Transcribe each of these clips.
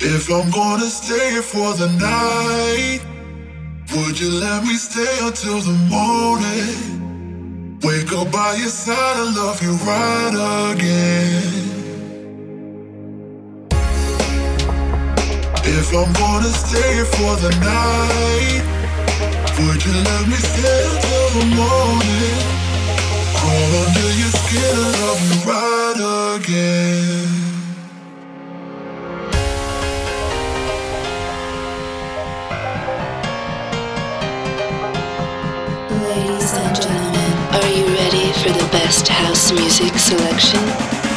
If I'm gonna stay for the night, would you let me stay until the morning? Wake up by your side and love you right again. If I'm gonna stay for the night, would you let me stay until the morning? Crawl under your skin and love you right again. For the best house music selection?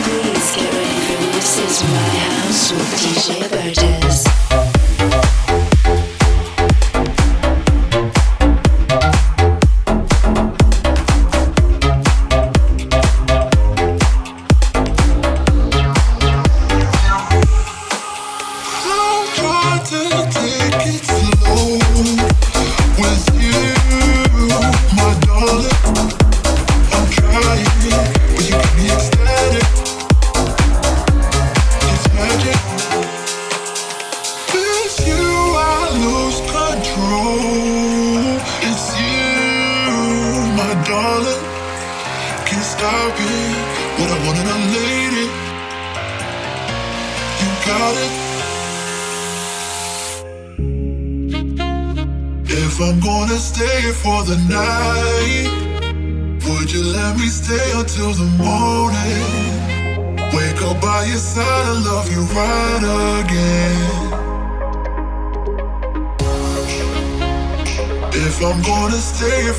Please get ready for This Is My House with DJ Bartez.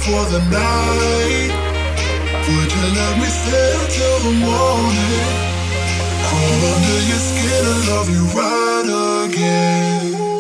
For the night. Would you let me stay till the morning? Crawl under your skin and love you right again.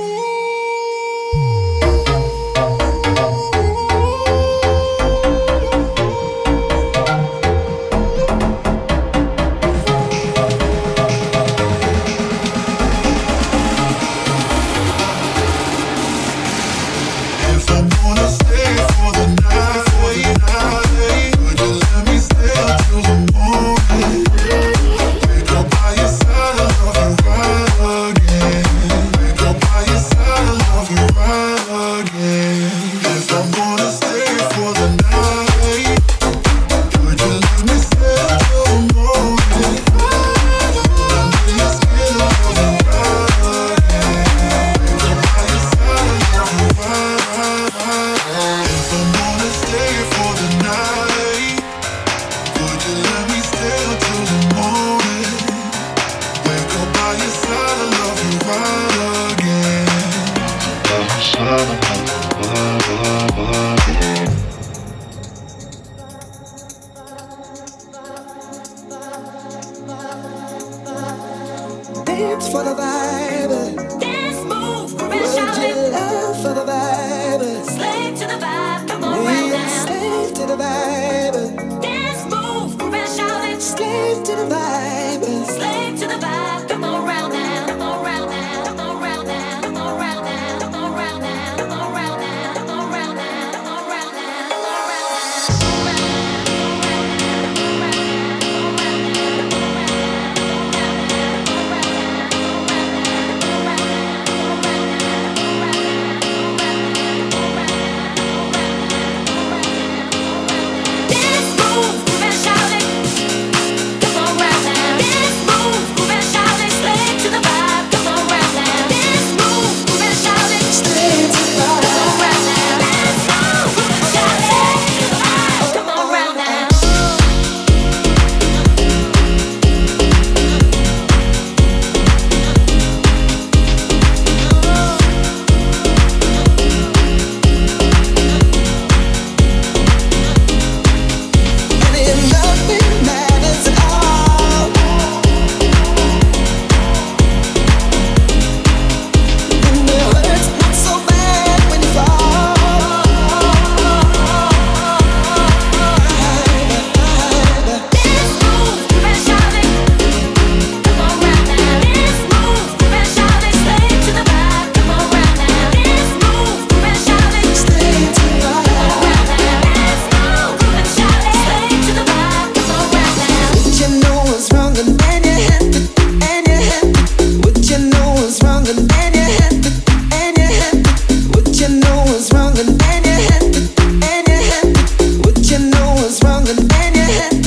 yeah.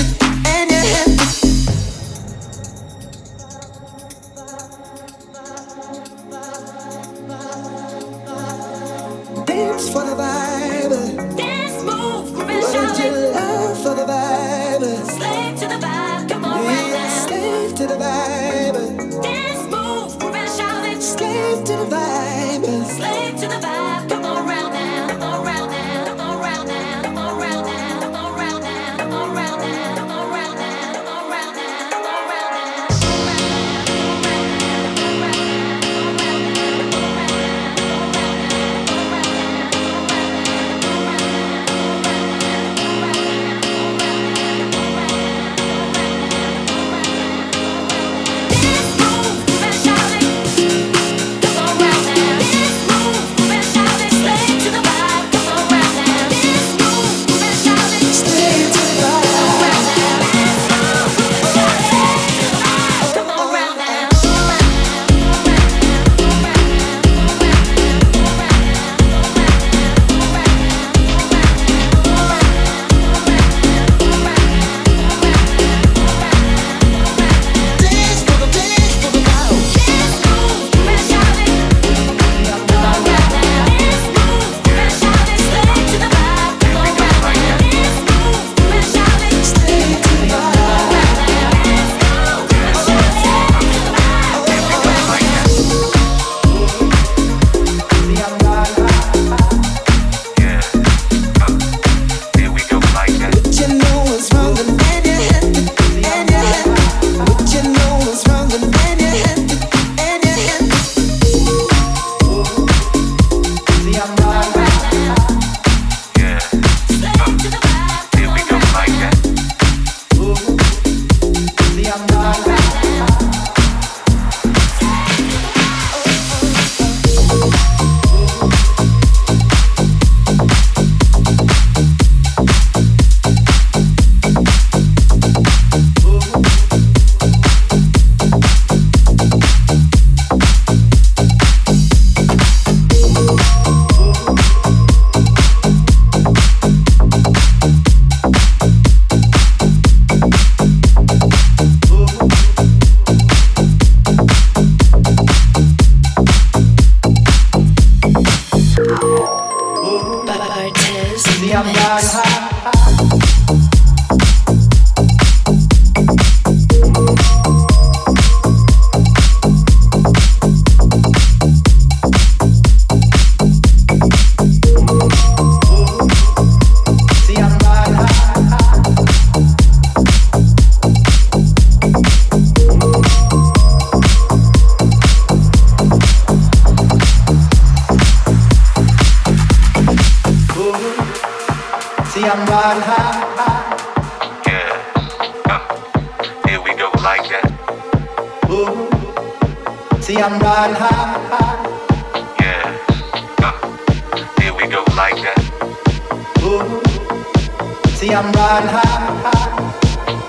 See, I'm riding high.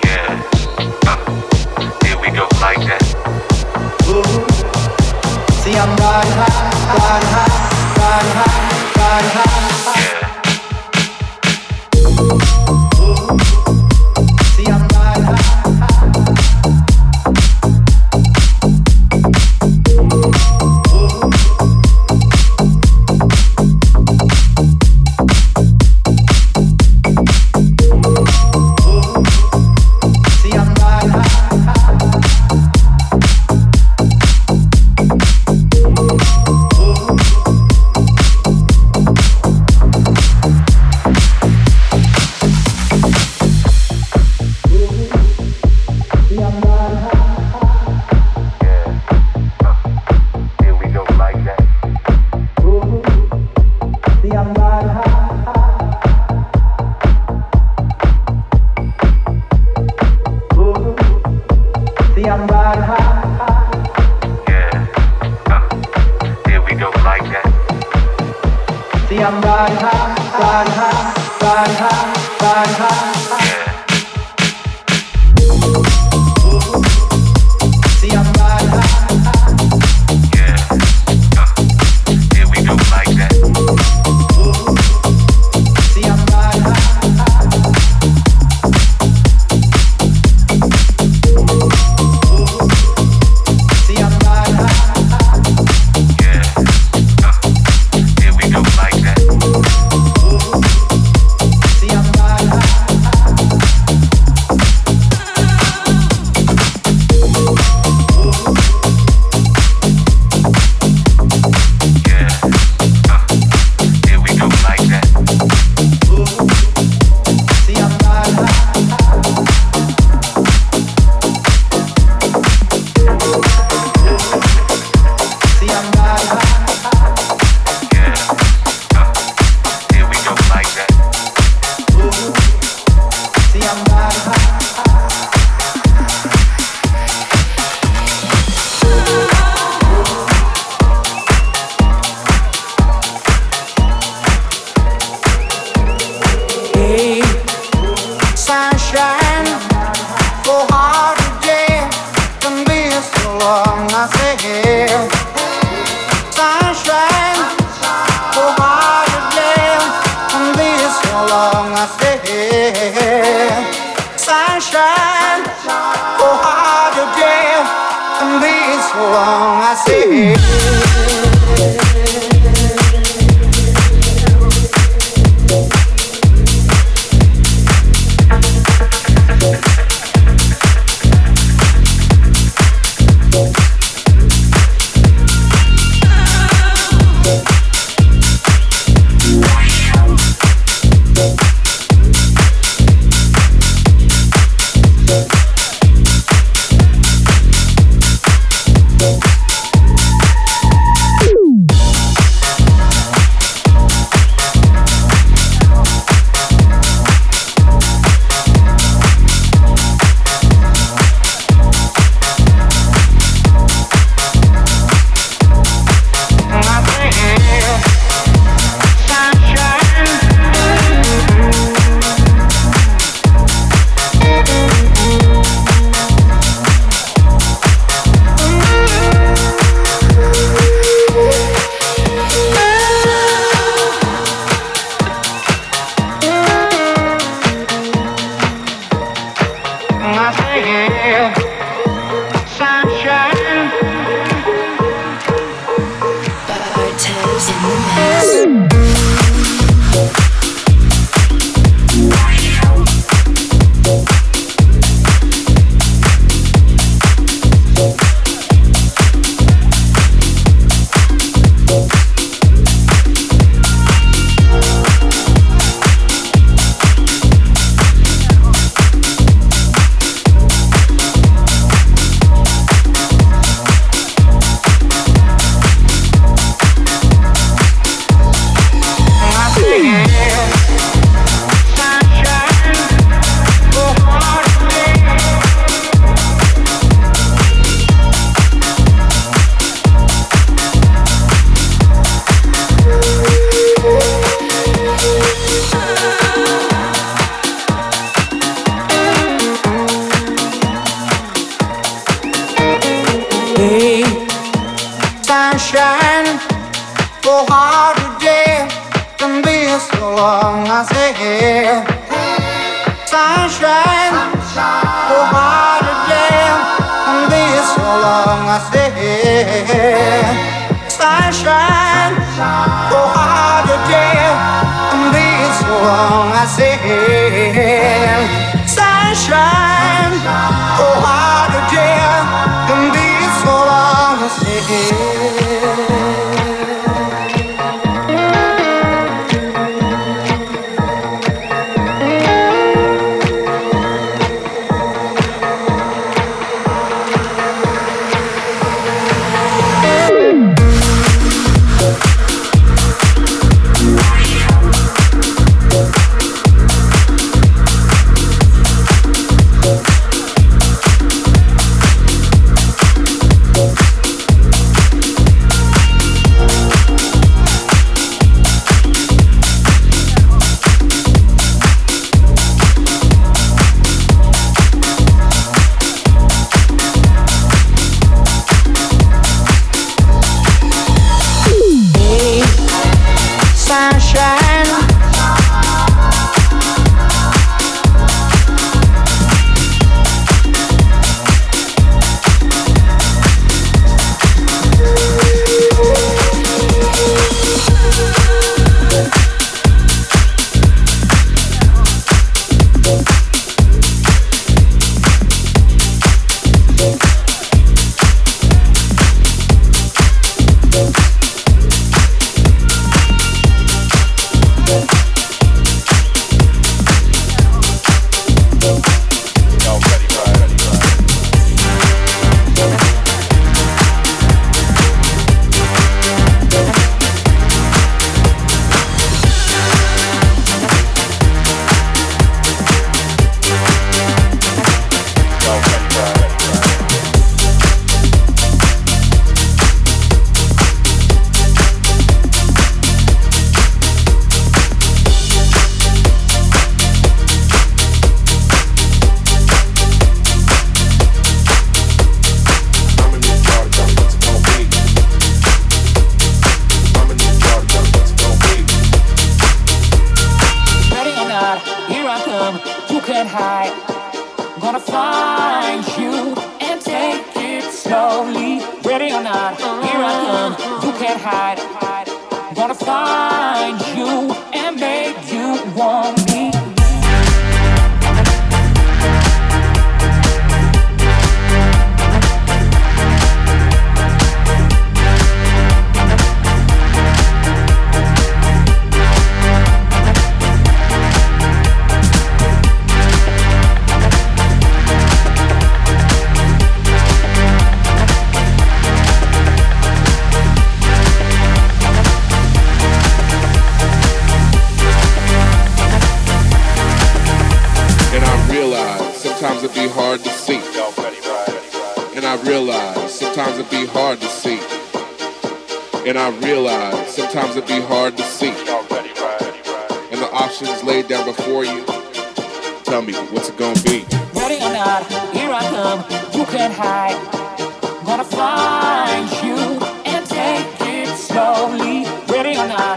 Yeah. Uh, here we go, like that. See, I'm riding high, riding high, riding high, riding high. high. Yeah. today can be so long as here. Sunshine, Sunshine. oh, holiday can be so long as here. And I realize sometimes it be hard to see. And the options laid down before you. Tell me, what's it gonna be? Ready or not, here I come. You can't hide. Gonna find you and take it slowly. Ready or not.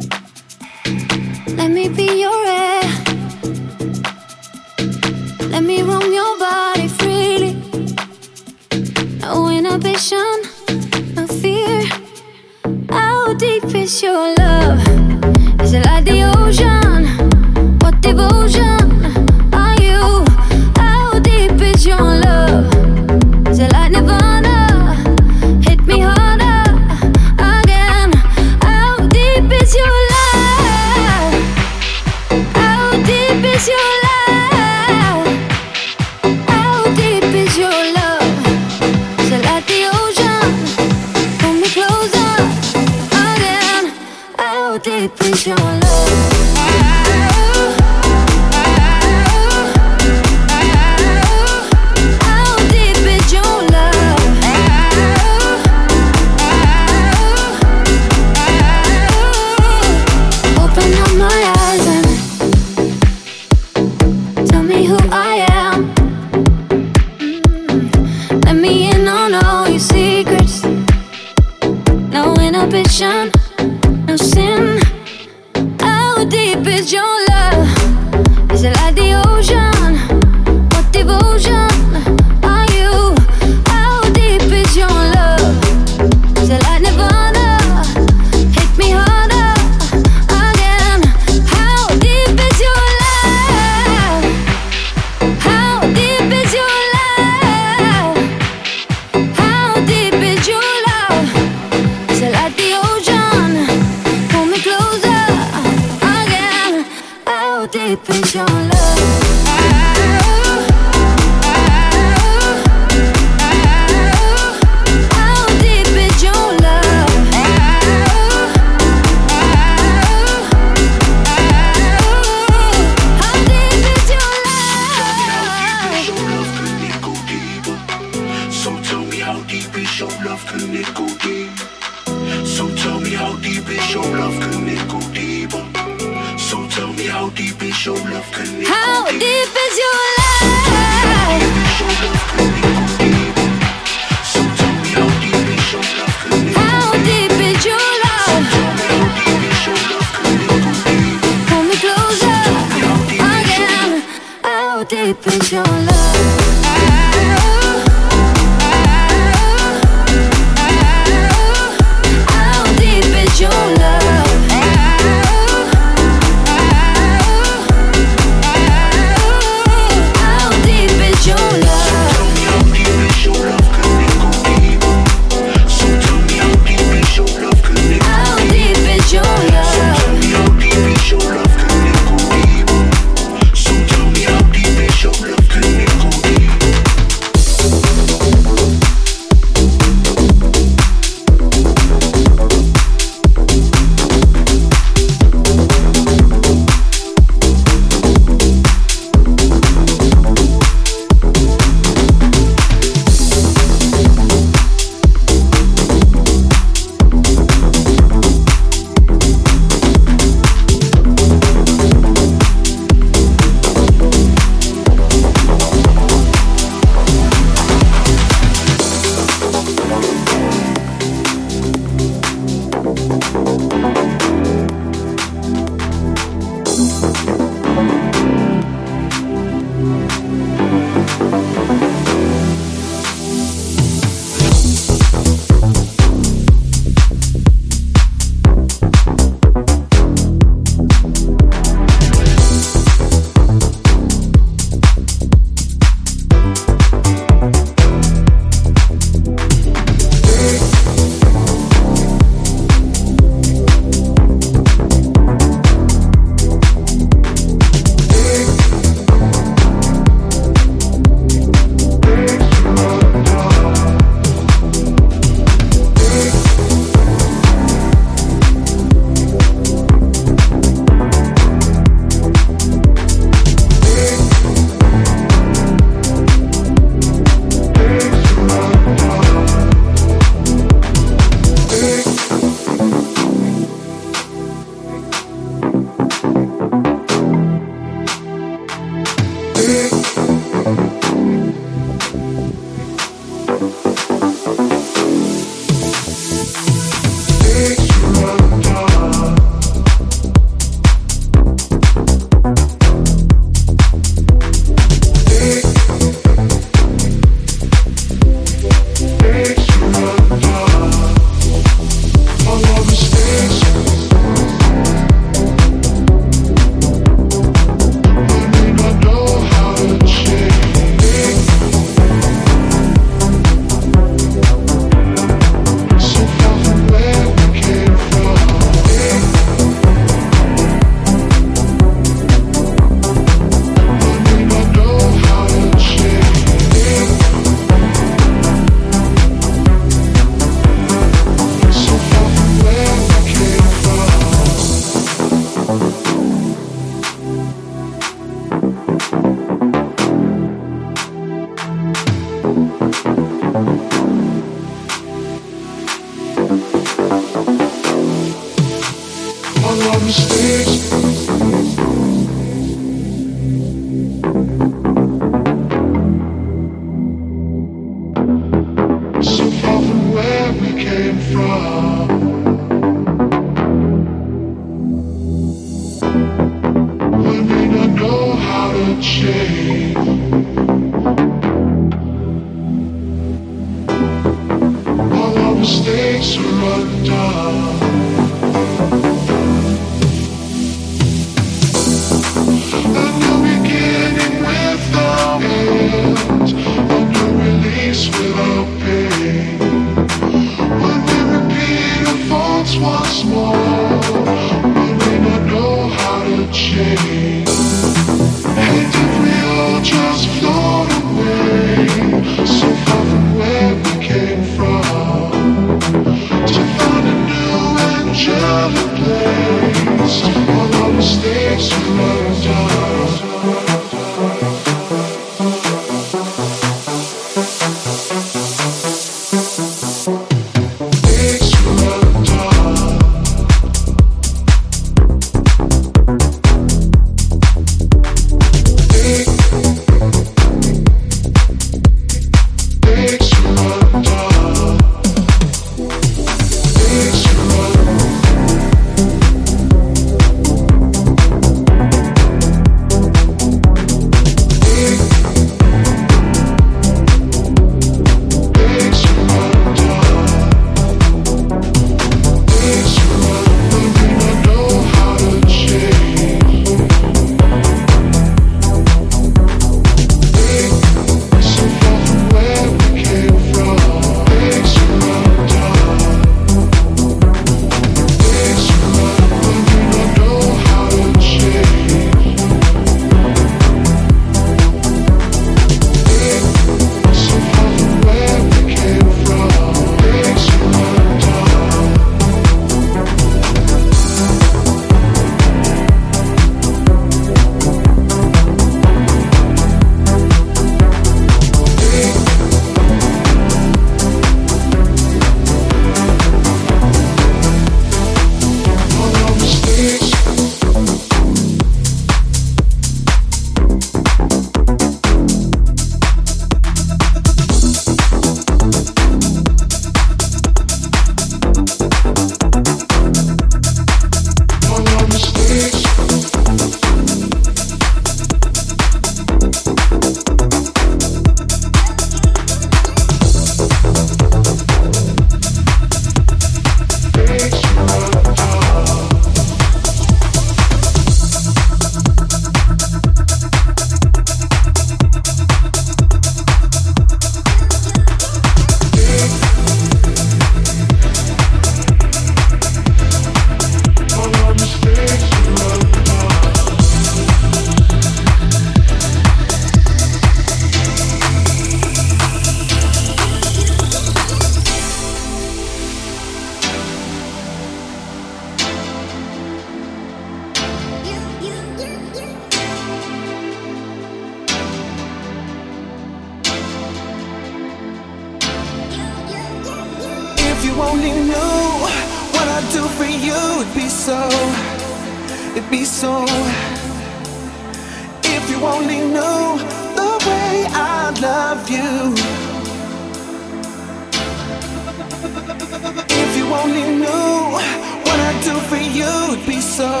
so,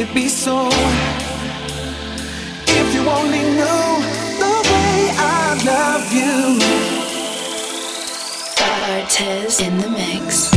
it'd be so. If you only knew the way I love you. Artist in the mix.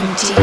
From DJ